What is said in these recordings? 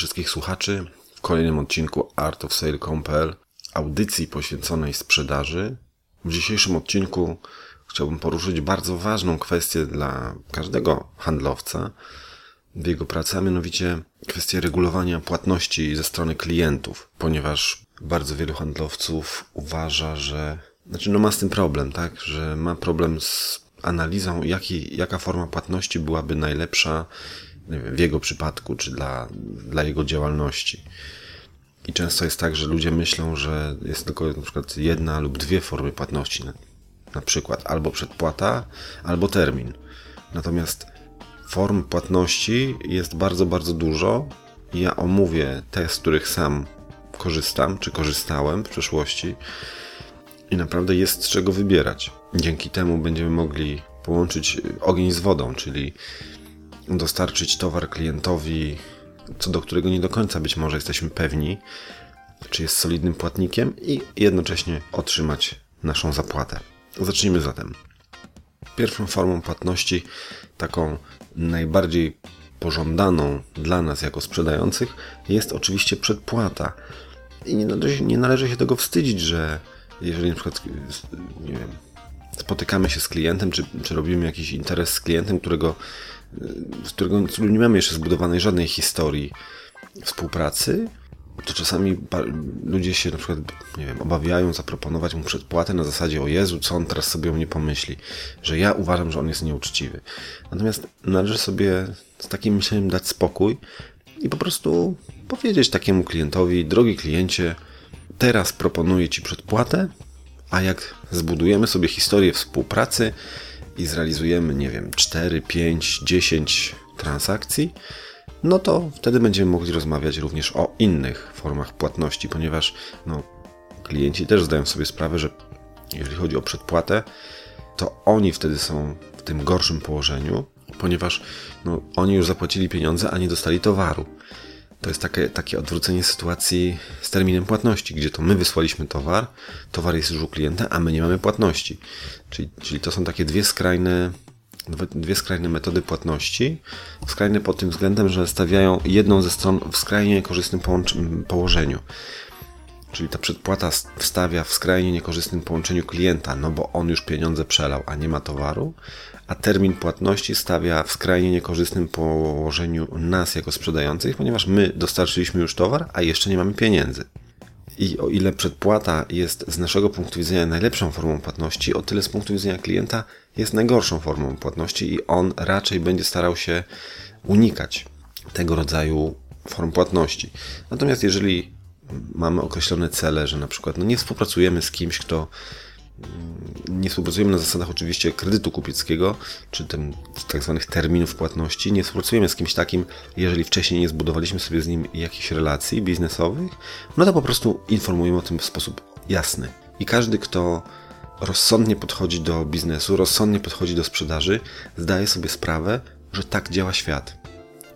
Wszystkich słuchaczy w kolejnym odcinku artofsale.pl, audycji poświęconej sprzedaży. W dzisiejszym odcinku chciałbym poruszyć bardzo ważną kwestię dla każdego handlowca w jego pracy, a mianowicie kwestię regulowania płatności ze strony klientów, ponieważ bardzo wielu handlowców uważa, że znaczy no ma z tym problem, tak, że ma problem z analizą, jaki, jaka forma płatności byłaby najlepsza wiem, w jego przypadku, czy dla, dla jego działalności. I często jest tak, że ludzie myślą, że jest tylko na przykład jedna lub dwie formy płatności. Na, na przykład albo przedpłata, albo termin. Natomiast form płatności jest bardzo, bardzo dużo. Ja omówię te, z których sam korzystam, czy korzystałem w przeszłości. I naprawdę jest z czego wybierać. Dzięki temu będziemy mogli połączyć ogień z wodą, czyli dostarczyć towar klientowi, co do którego nie do końca być może jesteśmy pewni, czy jest solidnym płatnikiem i jednocześnie otrzymać naszą zapłatę. Zacznijmy zatem. Pierwszą formą płatności, taką najbardziej pożądaną dla nas jako sprzedających, jest oczywiście przedpłata. I nie należy, nie należy się tego wstydzić, że jeżeli na przykład nie wiem, spotykamy się z klientem, czy, czy robimy jakiś interes z klientem, którego z którego nie mamy jeszcze zbudowanej żadnej historii współpracy, to czasami ludzie się na przykład, nie wiem, obawiają zaproponować mu przedpłatę na zasadzie o Jezu, co on teraz sobie o mnie pomyśli, że ja uważam, że on jest nieuczciwy. Natomiast należy sobie z takim myśleniem dać spokój i po prostu powiedzieć takiemu klientowi, drogi kliencie, teraz proponuję Ci przedpłatę, a jak zbudujemy sobie historię współpracy, i zrealizujemy, nie wiem, 4, 5, 10 transakcji, no to wtedy będziemy mogli rozmawiać również o innych formach płatności, ponieważ no, klienci też zdają sobie sprawę, że jeżeli chodzi o przedpłatę, to oni wtedy są w tym gorszym położeniu, ponieważ no, oni już zapłacili pieniądze, a nie dostali towaru. To jest takie, takie odwrócenie sytuacji z terminem płatności, gdzie to my wysłaliśmy towar, towar jest już u klienta, a my nie mamy płatności. Czyli, czyli to są takie dwie skrajne, dwie skrajne metody płatności. Skrajne pod tym względem, że stawiają jedną ze stron w skrajnie niekorzystnym położeniu. Czyli ta przedpłata wstawia w skrajnie niekorzystnym połączeniu klienta, no bo on już pieniądze przelał, a nie ma towaru, a termin płatności stawia w skrajnie niekorzystnym położeniu nas jako sprzedających, ponieważ my dostarczyliśmy już towar, a jeszcze nie mamy pieniędzy. I o ile przedpłata jest z naszego punktu widzenia najlepszą formą płatności, o tyle z punktu widzenia klienta jest najgorszą formą płatności i on raczej będzie starał się unikać tego rodzaju form płatności. Natomiast jeżeli mamy określone cele, że na przykład no nie współpracujemy z kimś, kto mm, nie współpracujemy na zasadach oczywiście kredytu kupieckiego, czy tym tak zwanych terminów płatności. Nie współpracujemy z kimś takim, jeżeli wcześniej nie zbudowaliśmy sobie z nim jakichś relacji biznesowych, no to po prostu informujemy o tym w sposób jasny. I każdy, kto rozsądnie podchodzi do biznesu, rozsądnie podchodzi do sprzedaży, zdaje sobie sprawę, że tak działa świat.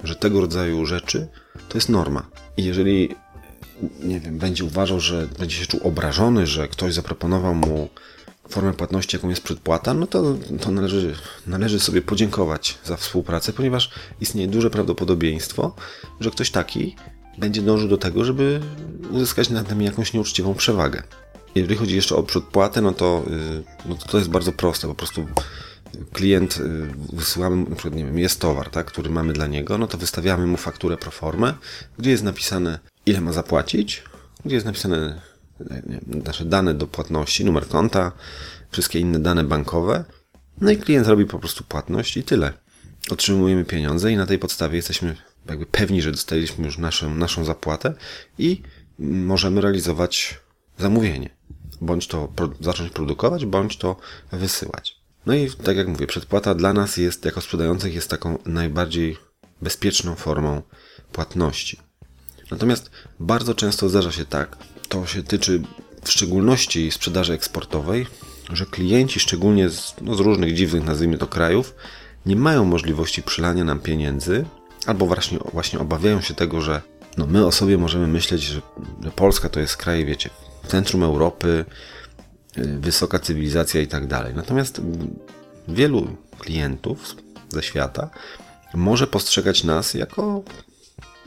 Że tego rodzaju rzeczy to jest norma. I jeżeli nie wiem, będzie uważał, że będzie się czuł obrażony, że ktoś zaproponował mu formę płatności, jaką jest przedpłata, no to, to należy, należy sobie podziękować za współpracę, ponieważ istnieje duże prawdopodobieństwo, że ktoś taki będzie dążył do tego, żeby uzyskać nad nami jakąś nieuczciwą przewagę. Jeżeli chodzi jeszcze o przedpłatę, no to, y, no to, to jest bardzo proste. Po prostu klient y, wysyłamy, na przykład, nie wiem, jest towar, tak, który mamy dla niego, no to wystawiamy mu fakturę pro formę, gdzie jest napisane ile ma zapłacić, gdzie jest napisane nie, nasze dane do płatności, numer konta, wszystkie inne dane bankowe. No i klient robi po prostu płatność i tyle. Otrzymujemy pieniądze i na tej podstawie jesteśmy jakby pewni, że dostaliśmy już naszą, naszą zapłatę i możemy realizować zamówienie. Bądź to zacząć produkować, bądź to wysyłać. No i tak jak mówię, przedpłata dla nas jest, jako sprzedających, jest taką najbardziej bezpieczną formą płatności. Natomiast bardzo często zdarza się tak, to się tyczy w szczególności sprzedaży eksportowej, że klienci, szczególnie z, no, z różnych dziwnych, nazwijmy to, krajów, nie mają możliwości przylania nam pieniędzy, albo właśnie, właśnie obawiają się tego, że no, my o sobie możemy myśleć, że, że Polska to jest kraj, wiecie, centrum Europy, y, wysoka cywilizacja i tak dalej. Natomiast wielu klientów ze świata może postrzegać nas jako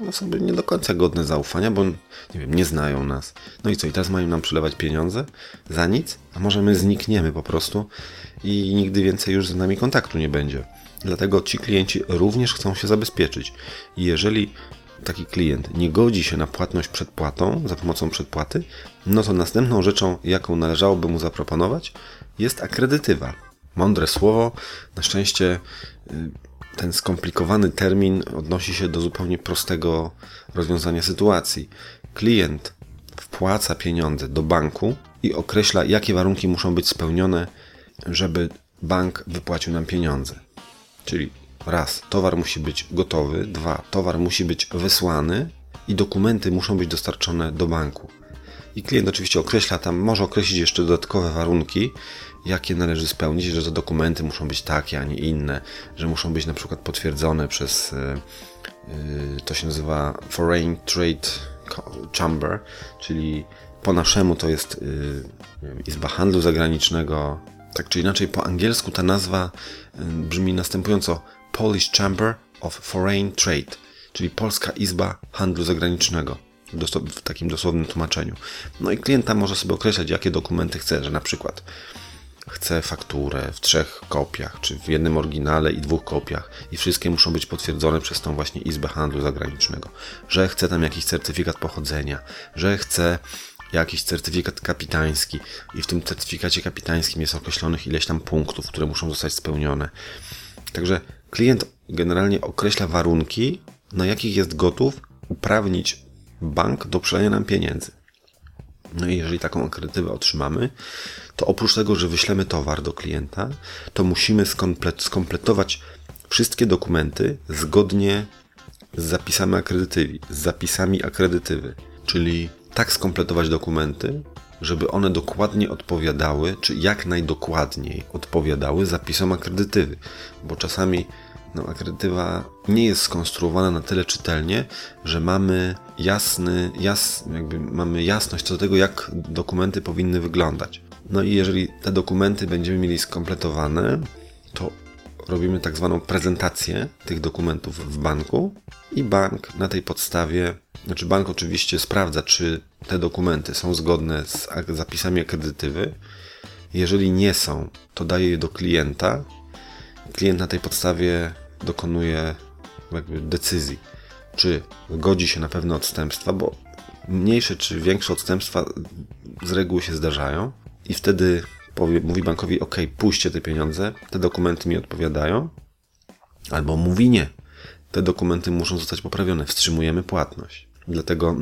osoby nie do końca godne zaufania, bo nie wiem, nie znają nas. No i co, i teraz mają nam przelewać pieniądze za nic? A może my znikniemy po prostu i nigdy więcej już z nami kontaktu nie będzie. Dlatego ci klienci również chcą się zabezpieczyć. I jeżeli taki klient nie godzi się na płatność przedpłatą za pomocą przedpłaty, no to następną rzeczą, jaką należałoby mu zaproponować, jest akredytywa. Mądre słowo. Na szczęście y, ten skomplikowany termin odnosi się do zupełnie prostego rozwiązania sytuacji. Klient wpłaca pieniądze do banku i określa, jakie warunki muszą być spełnione, żeby bank wypłacił nam pieniądze. Czyli raz, towar musi być gotowy, dwa, towar musi być wysłany i dokumenty muszą być dostarczone do banku. I klient oczywiście określa tam, może określić jeszcze dodatkowe warunki, jakie należy spełnić, że te dokumenty muszą być takie, a nie inne, że muszą być na przykład potwierdzone przez, e, e, to się nazywa Foreign Trade Chamber, czyli po naszemu to jest e, Izba Handlu Zagranicznego. Tak czy inaczej, po angielsku ta nazwa brzmi następująco Polish Chamber of Foreign Trade, czyli Polska Izba Handlu Zagranicznego w takim dosłownym tłumaczeniu. No i klienta może sobie określać, jakie dokumenty chce, że na przykład chce fakturę w trzech kopiach, czy w jednym oryginale i dwóch kopiach i wszystkie muszą być potwierdzone przez tą właśnie Izbę Handlu Zagranicznego, że chce tam jakiś certyfikat pochodzenia, że chce jakiś certyfikat kapitański i w tym certyfikacie kapitańskim jest określonych ileś tam punktów, które muszą zostać spełnione. Także klient generalnie określa warunki, na jakich jest gotów uprawnić bank do przelania nam pieniędzy. No i jeżeli taką akredytywę otrzymamy, to oprócz tego, że wyślemy towar do klienta, to musimy skomplet skompletować wszystkie dokumenty zgodnie z zapisami akredytywi, z zapisami akredytywy. Czyli tak skompletować dokumenty, żeby one dokładnie odpowiadały, czy jak najdokładniej odpowiadały zapisom akredytywy. Bo czasami no, akredytywa nie jest skonstruowana na tyle czytelnie, że mamy jasny, jas, jakby mamy jasność co do tego, jak dokumenty powinny wyglądać. No i jeżeli te dokumenty będziemy mieli skompletowane, to robimy tak zwaną prezentację tych dokumentów w banku i bank na tej podstawie, znaczy bank oczywiście sprawdza, czy te dokumenty są zgodne z zapisami akredytywy. Jeżeli nie są, to daje je do klienta. Klient na tej podstawie dokonuje jakby decyzji, czy godzi się na pewne odstępstwa, bo mniejsze czy większe odstępstwa z reguły się zdarzają i wtedy powie, mówi bankowi, ok, puśćcie te pieniądze, te dokumenty mi odpowiadają, albo mówi nie, te dokumenty muszą zostać poprawione, wstrzymujemy płatność. Dlatego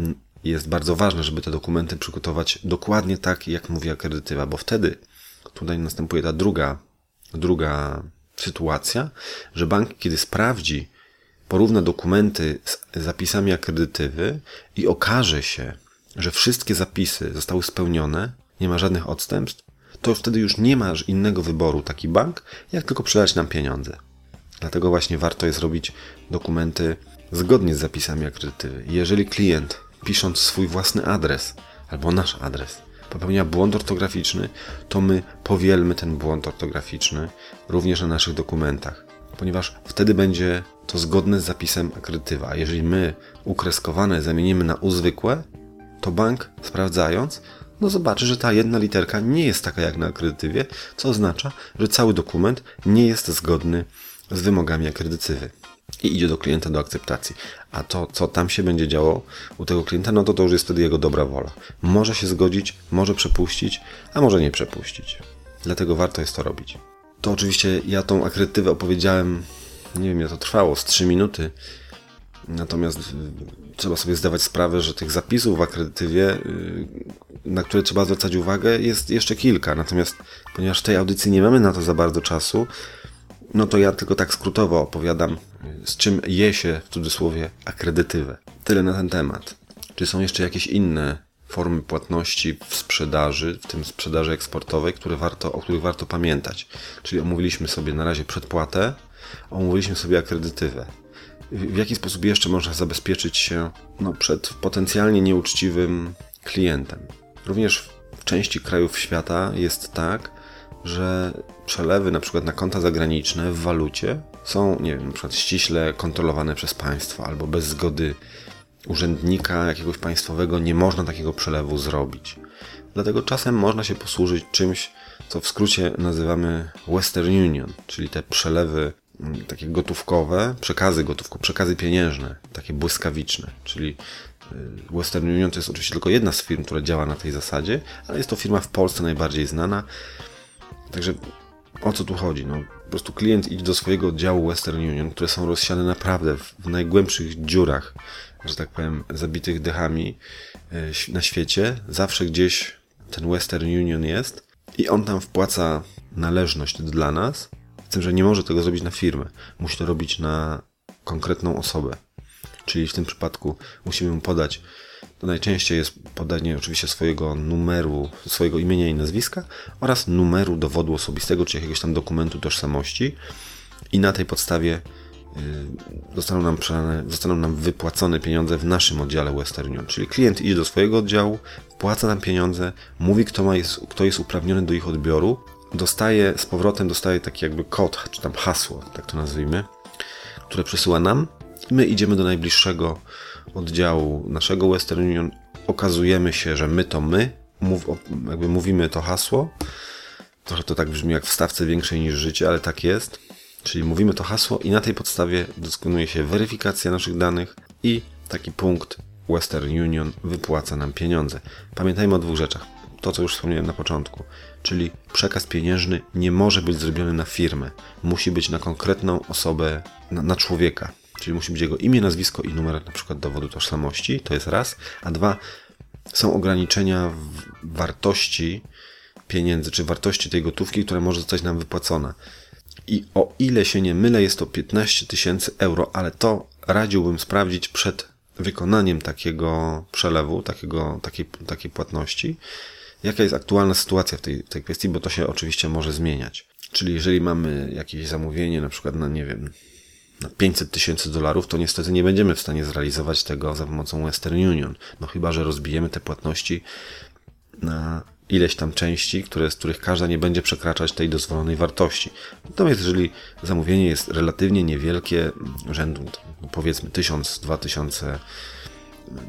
jest bardzo ważne, żeby te dokumenty przygotować dokładnie tak, jak mówi akredytywa, bo wtedy tutaj następuje ta druga, druga sytuacja, że bank, kiedy sprawdzi, porówna dokumenty z zapisami akredytywy i okaże się, że wszystkie zapisy zostały spełnione, nie ma żadnych odstępstw, to wtedy już nie masz innego wyboru taki bank, jak tylko przelać nam pieniądze. Dlatego właśnie warto jest robić dokumenty zgodnie z zapisami akredytywy. Jeżeli klient, pisząc swój własny adres albo nasz adres, popełnia błąd ortograficzny, to my powielmy ten błąd ortograficzny również na naszych dokumentach, ponieważ wtedy będzie to zgodne z zapisem akredytywa. A jeżeli my ukreskowane zamienimy na uzwykłe, to bank sprawdzając no zobaczy, że ta jedna literka nie jest taka jak na akredytywie, co oznacza, że cały dokument nie jest zgodny z wymogami akredytywy i idzie do klienta do akceptacji. A to, co tam się będzie działo u tego klienta, no to to już jest wtedy jego dobra wola. Może się zgodzić, może przepuścić, a może nie przepuścić. Dlatego warto jest to robić. To oczywiście ja tą akredytywę opowiedziałem, nie wiem, ile to trwało, z 3 minuty. Natomiast y, trzeba sobie zdawać sprawę, że tych zapisów w akredytywie, y, na które trzeba zwracać uwagę, jest jeszcze kilka. Natomiast ponieważ w tej audycji nie mamy na to za bardzo czasu, no to ja tylko tak skrótowo opowiadam, z czym je się w cudzysłowie akredytywę. Tyle na ten temat. Czy są jeszcze jakieś inne formy płatności w sprzedaży, w tym sprzedaży eksportowej, które warto, o których warto pamiętać? Czyli omówiliśmy sobie na razie przedpłatę, omówiliśmy sobie akredytywę. W jaki sposób jeszcze można zabezpieczyć się no, przed potencjalnie nieuczciwym klientem? Również w części krajów świata jest tak, że przelewy na przykład na konta zagraniczne w walucie są, nie wiem, na przykład ściśle kontrolowane przez państwo albo bez zgody urzędnika jakiegoś państwowego nie można takiego przelewu zrobić. Dlatego czasem można się posłużyć czymś, co w skrócie nazywamy Western Union, czyli te przelewy mm, takie gotówkowe, przekazy gotówkowe, przekazy pieniężne, takie błyskawiczne, czyli y, Western Union to jest oczywiście tylko jedna z firm, która działa na tej zasadzie, ale jest to firma w Polsce najbardziej znana. Także o co tu chodzi? No, po prostu klient idzie do swojego oddziału Western Union, które są rozsiane naprawdę w, najgłębszych dziurach, że tak powiem, zabitych dechami y, na świecie. Zawsze gdzieś ten Western Union jest i on tam wpłaca należność dla nas, z tym, że nie może tego zrobić na firmę. Musi to robić na konkretną osobę. Czyli w tym przypadku musimy mu podać, najczęściej jest podanie oczywiście swojego numeru, swojego imienia i nazwiska oraz numeru dowodu osobistego, czy jakiegoś tam dokumentu tożsamości i na tej podstawie y, zostaną nam, zostaną nam wypłacone pieniądze w naszym oddziale Western Union. Czyli klient idzie do swojego oddziału, wpłaca nam pieniądze, mówi kto, ma jest, kto jest uprawniony do ich odbioru, dostaje z powrotem dostaje taki jakby kod, czy tam hasło, tak to nazwijmy, które przesyła nam i my idziemy do najbliższego oddziału naszego Western Union, okazujemy się, że my to my, mów, jakby mówimy to hasło, trochę to tak brzmi jak w stawce większej niż życie, ale tak jest, czyli mówimy to hasło i na tej podstawie dokonuje się weryfikacja naszych danych i taki punkt Western Union wypłaca nam pieniądze. Pamiętajmy o dwóch rzeczach. To, co już wspomniałem na początku, czyli przekaz pieniężny nie może być zrobiony na firmę. Musi być na konkretną osobę, na, na człowieka. Czyli musi być jego imię, nazwisko i numer na przykład dowodu tożsamości. To jest raz. A dwa, są ograniczenia wartości pieniędzy, czy wartości tej gotówki, która może zostać nam wypłacona. I o ile się nie mylę, jest to 15 tysięcy euro, ale to radziłbym sprawdzić przed wykonaniem takiego przelewu, takiego, takiej, takiej płatności, jaka jest aktualna sytuacja w tej, tej kwestii, bo to się oczywiście może zmieniać. Czyli jeżeli mamy jakieś zamówienie, na przykład na, nie wiem, 500 tysięcy dolarów, to niestety nie będziemy w stanie zrealizować tego za pomocą Western Union. No chyba, że rozbijemy te płatności na ileś tam części, które, z których każda nie będzie przekraczać tej dozwolonej wartości. Natomiast jeżeli zamówienie jest relatywnie niewielkie, rzędu no powiedzmy 1000, 2000,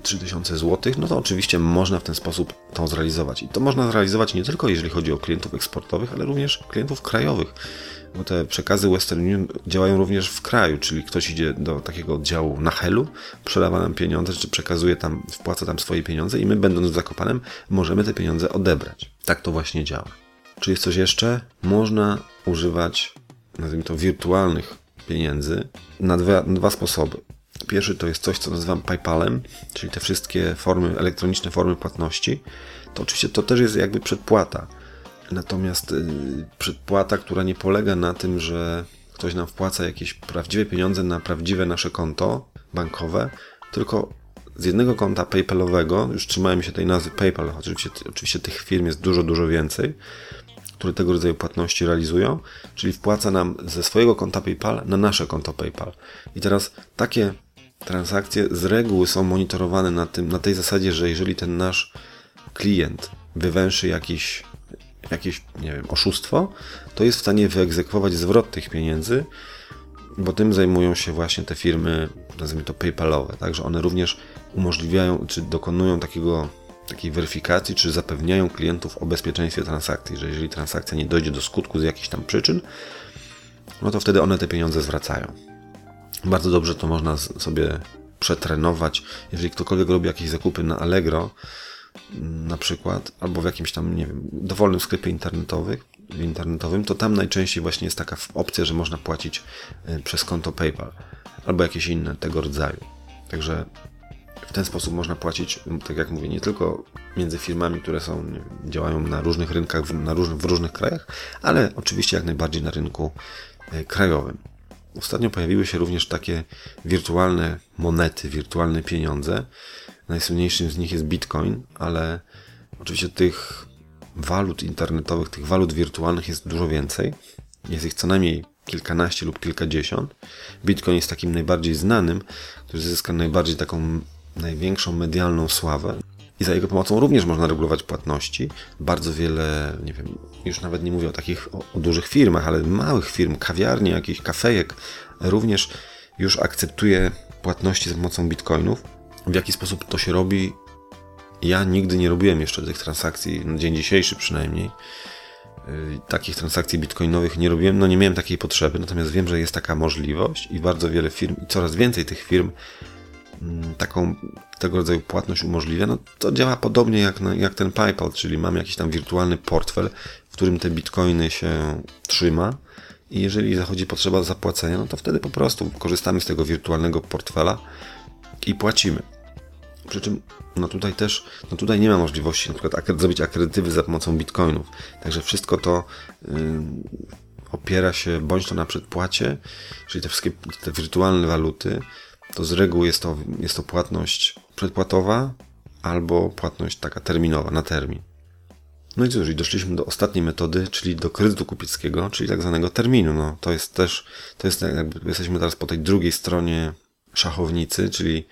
3000 zł, no to oczywiście można w ten sposób to zrealizować. I to można zrealizować nie tylko jeżeli chodzi o klientów eksportowych, ale również klientów krajowych bo te przekazy Western Union działają również w kraju, czyli ktoś idzie do takiego oddziału na Helu, przelewa nam pieniądze, czy przekazuje tam, wpłaca tam swoje pieniądze i my będąc w Zakopanem możemy te pieniądze odebrać. Tak to właśnie działa. Czy jest coś jeszcze? Można używać, nazwijmy to, wirtualnych pieniędzy na dwa, na dwa sposoby. Pierwszy to jest coś, co nazywam PayPalem, czyli te wszystkie formy, elektroniczne formy płatności. To oczywiście to też jest jakby przedpłata. Natomiast y, przedpłata, która nie polega na tym, że ktoś nam wpłaca jakieś prawdziwe pieniądze na prawdziwe nasze konto bankowe, tylko z jednego konta PayPalowego, już trzymałem się tej nazwy PayPal, oczywiście, oczywiście tych firm jest dużo, dużo więcej, które tego rodzaju płatności realizują, czyli wpłaca nam ze swojego konta PayPal na nasze konto PayPal. I teraz takie transakcje z reguły są monitorowane na, tym, na tej zasadzie, że jeżeli ten nasz klient wywęszy jakiś jakieś, nie wiem, oszustwo, to jest w stanie wyegzekwować zwrot tych pieniędzy, bo tym zajmują się właśnie te firmy, nazwijmy to PayPalowe, także one również umożliwiają, czy dokonują takiego, takiej weryfikacji, czy zapewniają klientów o bezpieczeństwie transakcji, że jeżeli transakcja nie dojdzie do skutku z jakichś tam przyczyn, no to wtedy one te pieniądze zwracają. Bardzo dobrze to można sobie przetrenować. Jeżeli ktokolwiek robi jakieś zakupy na Allegro, na przykład, albo w jakimś tam, nie wiem, dowolnym sklepie internetowym, internetowym, to tam najczęściej właśnie jest taka opcja, że można płacić y, przez konto PayPal albo jakieś inne tego rodzaju. Także w ten sposób można płacić, tak jak mówię, nie tylko między firmami, które są, działają na różnych rynkach, na różnych, w różnych krajach, ale oczywiście jak najbardziej na rynku y, krajowym. Ostatnio pojawiły się również takie wirtualne monety, wirtualne pieniądze, Najsłynniejszym z nich jest Bitcoin, ale oczywiście tych walut internetowych, tych walut wirtualnych jest dużo więcej. Jest ich co najmniej kilkanaście lub kilkadziesiąt. Bitcoin jest takim najbardziej znanym, który zyskał najbardziej taką największą medialną sławę. i za jego pomocą również można regulować płatności. Bardzo wiele, nie wiem, już nawet nie mówię o takich o, o dużych firmach, ale małych firm, kawiarni, jakichś kafejek, również już akceptuje płatności za pomocą bitcoinów. W jaki sposób to się robi? Ja nigdy nie robiłem jeszcze tych transakcji, na dzień dzisiejszy przynajmniej. Yy, takich transakcji bitcoinowych nie robiłem, no nie miałem takiej potrzeby, natomiast wiem, że jest taka możliwość i bardzo wiele firm, i coraz więcej tych firm mm, taką tego rodzaju płatność umożliwia, no to działa podobnie jak, jak ten PayPal, czyli mam jakiś tam wirtualny portfel, w którym te bitcoiny się trzyma i jeżeli zachodzi potrzeba zapłacenia, no to wtedy po prostu korzystamy z tego wirtualnego portfela i płacimy. Przy czym, no tutaj też, no tutaj nie ma możliwości na przykład zrobić akredytywy za pomocą bitcoinów. Także wszystko to yy, opiera się bądź to na przedpłacie, czyli te wszystkie te wirtualne waluty, to z reguły jest to, jest to płatność przedpłatowa albo płatność taka terminowa, na termin. No i cóż, i doszliśmy do ostatniej metody, czyli do kredytu kupieckiego, czyli tak zwanego terminu. No, to jest też, to jest jakby, jesteśmy teraz po tej drugiej stronie szachownicy, czyli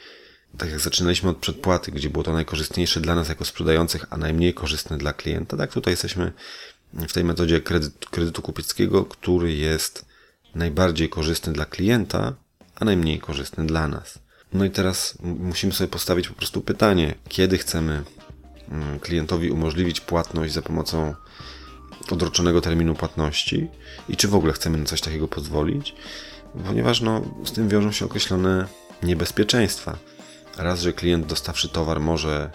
tak jak zaczynaliśmy od przedpłaty, gdzie było to najkorzystniejsze dla nas jako sprzedających, a najmniej korzystne dla klienta, tak tutaj jesteśmy w tej metodzie kredytu, kredytu kupieckiego, który jest najbardziej korzystny dla klienta, a najmniej korzystny dla nas. No i teraz musimy sobie postawić po prostu pytanie, kiedy chcemy mm, klientowi umożliwić płatność za pomocą odroczonego terminu płatności i czy w ogóle chcemy na coś takiego pozwolić, ponieważ no, z tym wiążą się określone niebezpieczeństwa. Raz, że klient dostawszy towar może,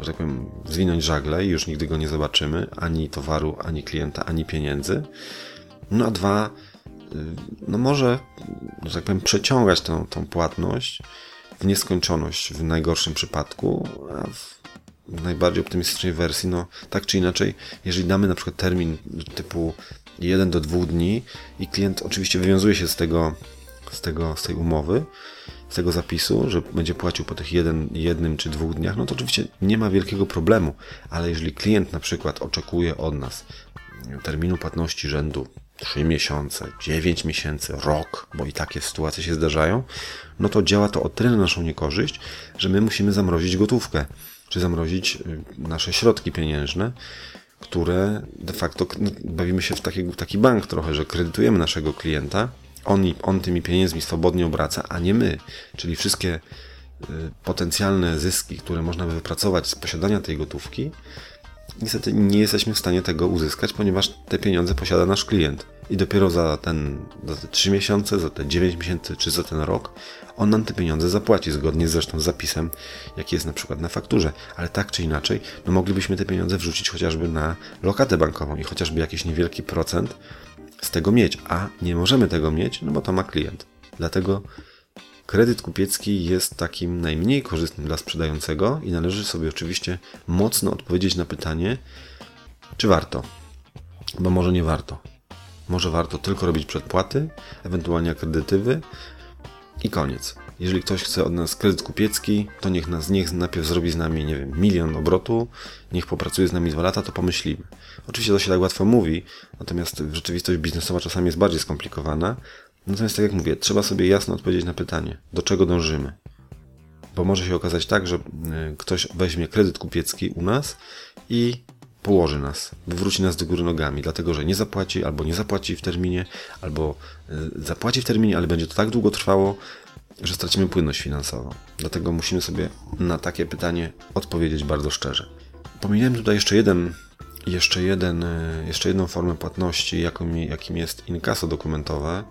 że tak powiem, zwinąć żagle i już nigdy go nie zobaczymy, ani towaru, ani klienta, ani pieniędzy. No a dwa, y, no może, że tak powiem, przeciągać tą, tą płatność w nieskończoność w najgorszym przypadku, a w najbardziej optymistycznej wersji, no tak czy inaczej, jeżeli damy na przykład termin typu 1 do 2 dni i klient oczywiście wywiązuje się z tego, z tego, z tej umowy, z tego zapisu, że będzie płacił po tych jeden, jednym czy dwóch dniach, no to oczywiście nie ma wielkiego problemu, ale jeżeli klient na przykład oczekuje od nas terminu płatności rzędu 3 miesiące, 9 miesięcy, rok, bo i takie sytuacje się zdarzają, no to działa to o tyle na naszą niekorzyść, że my musimy zamrozić gotówkę, czy zamrozić y, nasze środki pieniężne, które de facto no, bawimy się w taki, w taki bank trochę, że kredytujemy naszego klienta, on, on tymi pieniędzmi swobodnie obraca, a nie my. Czyli wszystkie y, potencjalne zyski, które można by wypracować z posiadania tej gotówki, niestety nie jesteśmy w stanie tego uzyskać, ponieważ te pieniądze posiada nasz klient. I dopiero za, ten, za te 3 miesiące, za te 9 miesięcy czy za ten rok on nam te pieniądze zapłaci, zgodnie zresztą z zapisem, jaki jest na przykład na fakturze. Ale tak czy inaczej, no moglibyśmy te pieniądze wrzucić chociażby na lokatę bankową i chociażby jakiś niewielki procent z tego mieć, a nie możemy tego mieć, no bo to ma klient. Dlatego kredyt kupiecki jest takim najmniej korzystnym dla sprzedającego i należy sobie oczywiście mocno odpowiedzieć na pytanie, czy warto. Bo może nie warto. Może warto tylko robić przedpłaty, ewentualnie akredytywy i koniec. Jeżeli ktoś chce od nas kredyt kupiecki, to niech nas niech najpierw zrobi z nami, nie wiem, milion obrotu, niech popracuje z nami dwa lata, to pomyślimy. Oczywiście to się tak łatwo mówi, natomiast rzeczywistość biznesowa czasami jest bardziej skomplikowana. Natomiast tak jak mówię, trzeba sobie jasno odpowiedzieć na pytanie, do czego dążymy. Bo może się okazać tak, że y, ktoś weźmie kredyt kupiecki u nas i położy nas, wywróci nas do góry nogami, dlatego że nie zapłaci, albo nie zapłaci w terminie, albo y, zapłaci w terminie, ale będzie to tak długo trwało, że stracimy płynność finansową. Dlatego musimy sobie na takie pytanie odpowiedzieć bardzo szczerze. Pomijałem tutaj jeszcze jeden, jeszcze jeden, y, jeszcze jedną formę płatności, jaką, jakim jest inkaso dokumentowe.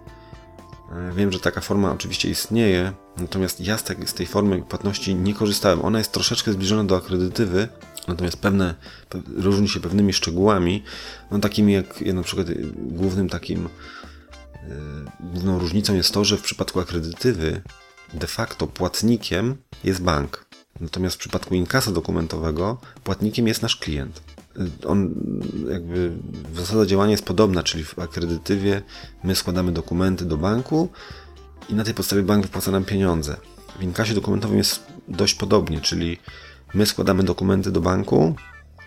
Y, wiem, że taka forma oczywiście istnieje, natomiast ja z, tej, formy płatności nie korzystałem. Ona jest troszeczkę zbliżona do akredytywy, Natomiast pewne, różni się pewnymi szczegółami, no takimi jak na przykład y, głównym takim, główną różnicą jest to, że w przypadku akredytywy de facto płatnikiem jest bank. Natomiast w przypadku inkasa dokumentowego płatnikiem jest nasz klient. Y, on jakby zasada działania jest podobna, czyli w akredytywie my składamy dokumenty do banku i na tej podstawie bank wypłaca nam pieniądze. W inkasie dokumentowym jest dość podobnie, czyli My składamy dokumenty do banku,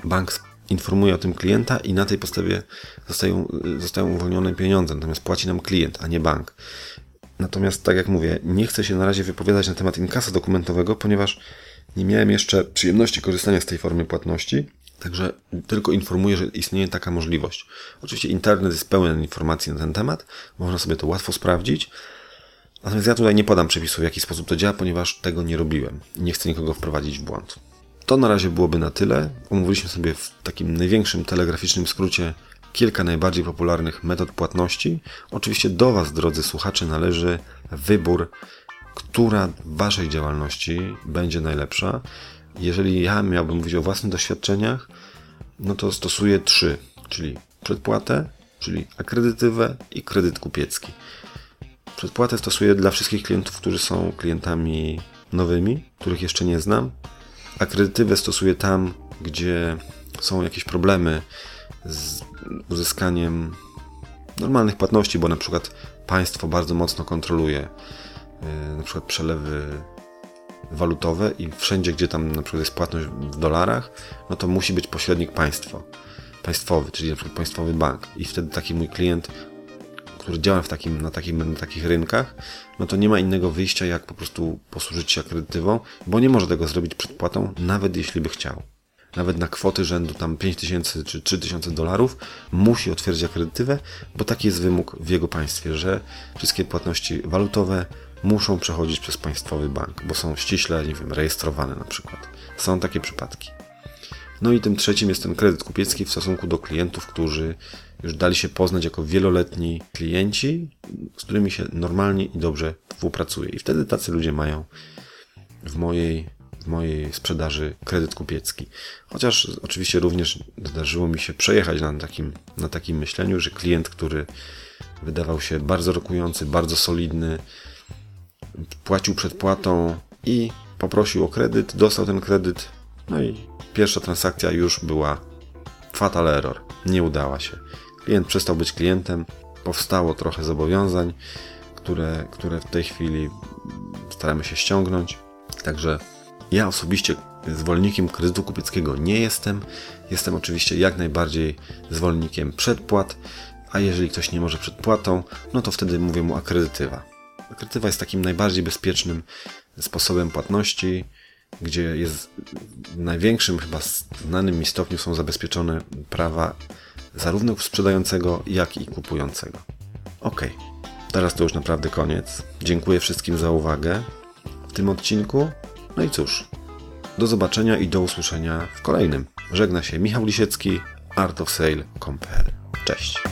bank informuje o tym klienta i na tej podstawie zostają, zostają uwolnione pieniądze, natomiast płaci nam klient, a nie bank. Natomiast, tak jak mówię, nie chcę się na razie wypowiadać na temat inkasa dokumentowego, ponieważ Nie miałem jeszcze przyjemności korzystania z tej formy płatności, także tylko informuję, że istnieje taka możliwość. Oczywiście internet jest pełen informacji na ten temat, można sobie to łatwo sprawdzić. Natomiast ja tutaj nie podam przepisów, w jaki sposób to działa, ponieważ tego nie robiłem nie chcę nikogo wprowadzić w błąd. To na razie byłoby na tyle. Omówiliśmy sobie w takim największym telegraficznym skrócie kilka najbardziej popularnych metod płatności. Oczywiście do Was, drodzy słuchacze, należy wybór, która w Waszej działalności będzie najlepsza. Jeżeli ja miałbym mówić o własnych doświadczeniach, no to stosuję trzy, czyli przedpłatę, czyli akredytywę i kredyt kupiecki. Przedpłatę stosuję dla wszystkich klientów, którzy są klientami nowymi, których jeszcze nie znam. Akredytywę stosuję tam, gdzie są jakieś problemy z uzyskaniem normalnych płatności, bo na przykład państwo bardzo mocno kontroluje yy, na przykład przelewy walutowe i wszędzie, gdzie tam na przykład jest płatność w dolarach, no to musi być pośrednik państwo, państwowy, czyli na przykład państwowy bank. I wtedy taki mój klient, który działa w takim, na, takim, na takich rynkach, no to nie ma innego wyjścia, jak po prostu posłużyć się akredytywą, bo nie może tego zrobić przed płatą, nawet jeśli by chciał nawet na kwoty rzędu tam 5000 czy 3000 dolarów, musi otwierdzić akredytywę, bo taki jest wymóg w jego państwie, że wszystkie płatności walutowe muszą przechodzić przez państwowy bank, bo są ściśle, nie wiem, rejestrowane na przykład. Są takie przypadki. No i tym trzecim jest ten kredyt kupiecki w stosunku do klientów, którzy już dali się poznać jako wieloletni klienci, z którymi się normalnie i dobrze współpracuje. I wtedy tacy ludzie mają w mojej w mojej sprzedaży kredyt kupiecki. Chociaż oczywiście również zdarzyło mi się przejechać na takim, na takim myśleniu, że klient, który wydawał się bardzo rokujący, bardzo solidny, płacił przedpłatą i poprosił o kredyt, dostał ten kredyt, no i pierwsza transakcja już była fatal error, nie udała się. Klient przestał być klientem, powstało trochę zobowiązań, które, które w tej chwili staramy się ściągnąć. Także ja osobiście zwolennikiem kredytu kupieckiego nie jestem. Jestem oczywiście jak najbardziej zwolennikiem przedpłat, a jeżeli ktoś nie może przedpłatą, no to wtedy mówię mu akredytywa. Akredytywa jest takim najbardziej bezpiecznym sposobem płatności, gdzie jest w największym chyba znanym mi stopniu są zabezpieczone prawa zarówno sprzedającego, jak i kupującego. Ok, teraz to już naprawdę koniec. Dziękuję wszystkim za uwagę w tym odcinku. No i cóż, do zobaczenia i do usłyszenia w kolejnym. Żegna się Michał Lisiecki, artofsale.pl. Cześć.